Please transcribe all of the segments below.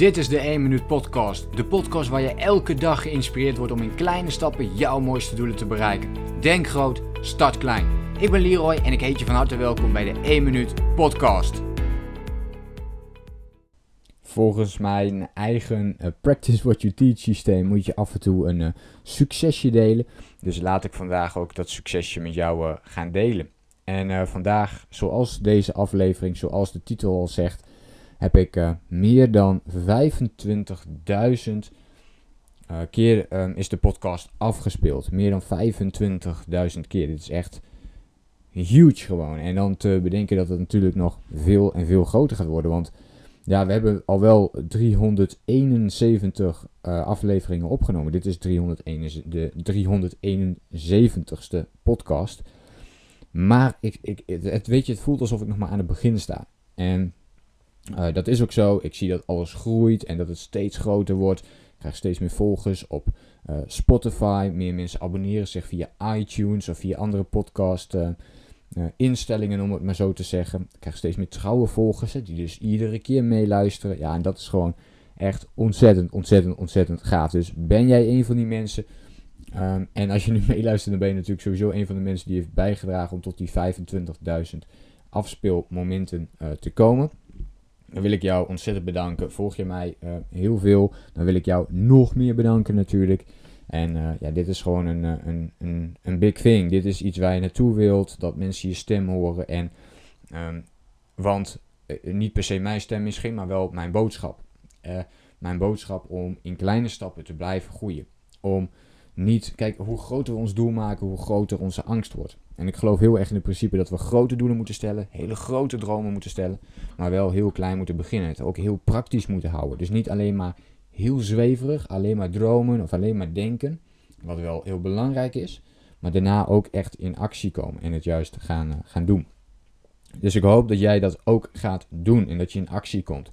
Dit is de 1 Minuut Podcast. De podcast waar je elke dag geïnspireerd wordt om in kleine stappen jouw mooiste doelen te bereiken. Denk groot, start klein. Ik ben Leroy en ik heet je van harte welkom bij de 1 Minuut Podcast. Volgens mijn eigen uh, Practice What You Teach systeem moet je af en toe een uh, succesje delen. Dus laat ik vandaag ook dat succesje met jou uh, gaan delen. En vandaag, zoals deze aflevering, zoals de titel al zegt, heb ik uh, meer dan 25.000 uh, keer um, is de podcast afgespeeld. Meer dan 25.000 keer. Dit is echt huge gewoon. En dan te bedenken dat het natuurlijk nog veel en veel groter gaat worden. Want ja, we hebben al wel 371 uh, afleveringen opgenomen. Dit is 301, de 371ste podcast. Maar ik, ik, het, weet je, het voelt alsof ik nog maar aan het begin sta. En uh, dat is ook zo. Ik zie dat alles groeit en dat het steeds groter wordt. Ik krijg steeds meer volgers op uh, Spotify. Meer mensen abonneren zich via iTunes of via andere podcast uh, instellingen, om het maar zo te zeggen. Ik krijg steeds meer trouwe volgers die dus iedere keer meeluisteren. Ja, en dat is gewoon echt ontzettend, ontzettend, ontzettend gaaf. Dus ben jij een van die mensen? Um, en als je nu meeluistert, dan ben je natuurlijk sowieso een van de mensen die heeft bijgedragen om tot die 25.000 afspeelmomenten te komen. Dan wil ik jou ontzettend bedanken. Volg je mij uh, heel veel, dan wil ik jou nog meer bedanken natuurlijk. En uh, ja, dit is gewoon een, eh, een, een, een big thing. Dit is iets waar je naartoe wilt, dat mensen je stem horen. En, um, want niet per se mijn stem misschien, maar wel mijn boodschap. mijn boodschap om in kleine stappen te blijven groeien. Om niet, kijk, hoe groter we ons doel maken, hoe groter onze angst wordt. En ik geloof heel erg in het principe dat we grote doelen moeten stellen, hele grote dromen moeten stellen, maar wel heel klein moeten beginnen. Het ook heel praktisch moeten houden. Dus niet alleen maar heel zweverig, alleen maar dromen of alleen maar denken, wat wel heel belangrijk is, maar daarna ook echt in actie komen en het juist gaan, uh, gaan doen. Dus ik hoop dat jij dat ook gaat doen en dat je in actie komt.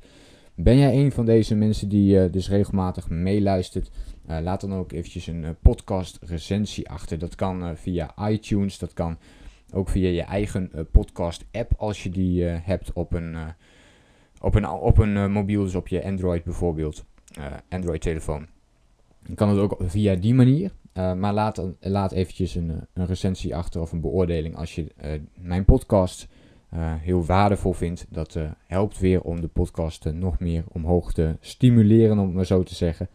Ben jij een van deze mensen die uh, dus regelmatig meeluistert? Uh, laat dan ook eventjes een uh, podcast recensie achter. Dat kan via iTunes, dat kan ook via je eigen podcast app als je die hebt op een, op een, op een mobiel, dus op je Android bijvoorbeeld, Android telefoon. Dan kan het ook via die manier. maar laat, laat eventjes een, een recensie achter of een beoordeling als je mijn podcast uh, heel waardevol vindt. Dat uh, helpt weer om de podcast uh, nog meer omhoog te stimuleren, om het maar zo te zeggen.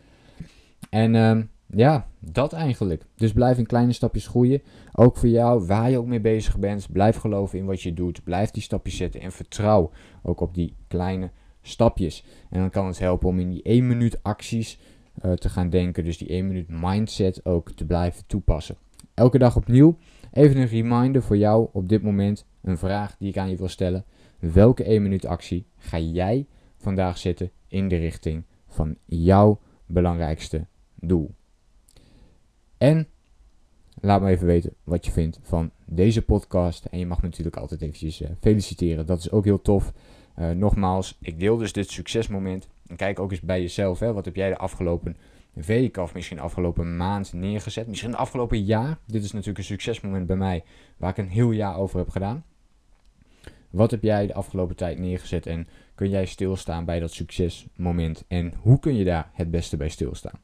En ehm, ja, dat eigenlijk. Dus blijf in kleine stapjes groeien. Ook voor jou, waar je ook mee bezig bent. Blijf geloven in wat je doet. Blijf die stapjes zetten en vertrouw ook op die kleine stapjes. En dan kan het helpen om in die 1 minuut acties te gaan denken. Dus die 1 minuut mindset ook te blijven toepassen. Elke dag opnieuw. Even een reminder voor jou op dit moment een vraag die ik aan je wil stellen. Welke 1 minuut actie ga jij vandaag zetten in de richting van jouw belangrijkste doel? En laat me even weten wat je vindt van deze podcast. En je mag natuurlijk altijd eventjes uh, feliciteren. Dat is ook heel tof. Uh, nogmaals, ik deel dus dit succesmoment. En kijk ook eens bij jezelf. Hè, wat heb jij de afgelopen week of misschien de afgelopen maand neergezet? Misschien het afgelopen jaar. Dit is natuurlijk een succesmoment bij mij waar ik een heel jaar over heb gedaan. Wat heb jij de afgelopen tijd neergezet en kun jij stilstaan bij dat succesmoment? En hoe kun je daar het beste bij stilstaan?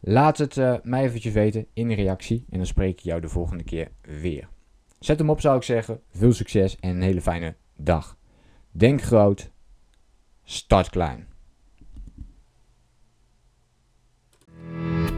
Laat het uh, mij eventjes weten in de reactie en dan spreek ik jou de volgende keer weer. Zet hem op zou ik zeggen. Veel succes en een hele fijne dag. Denk groot, start klein.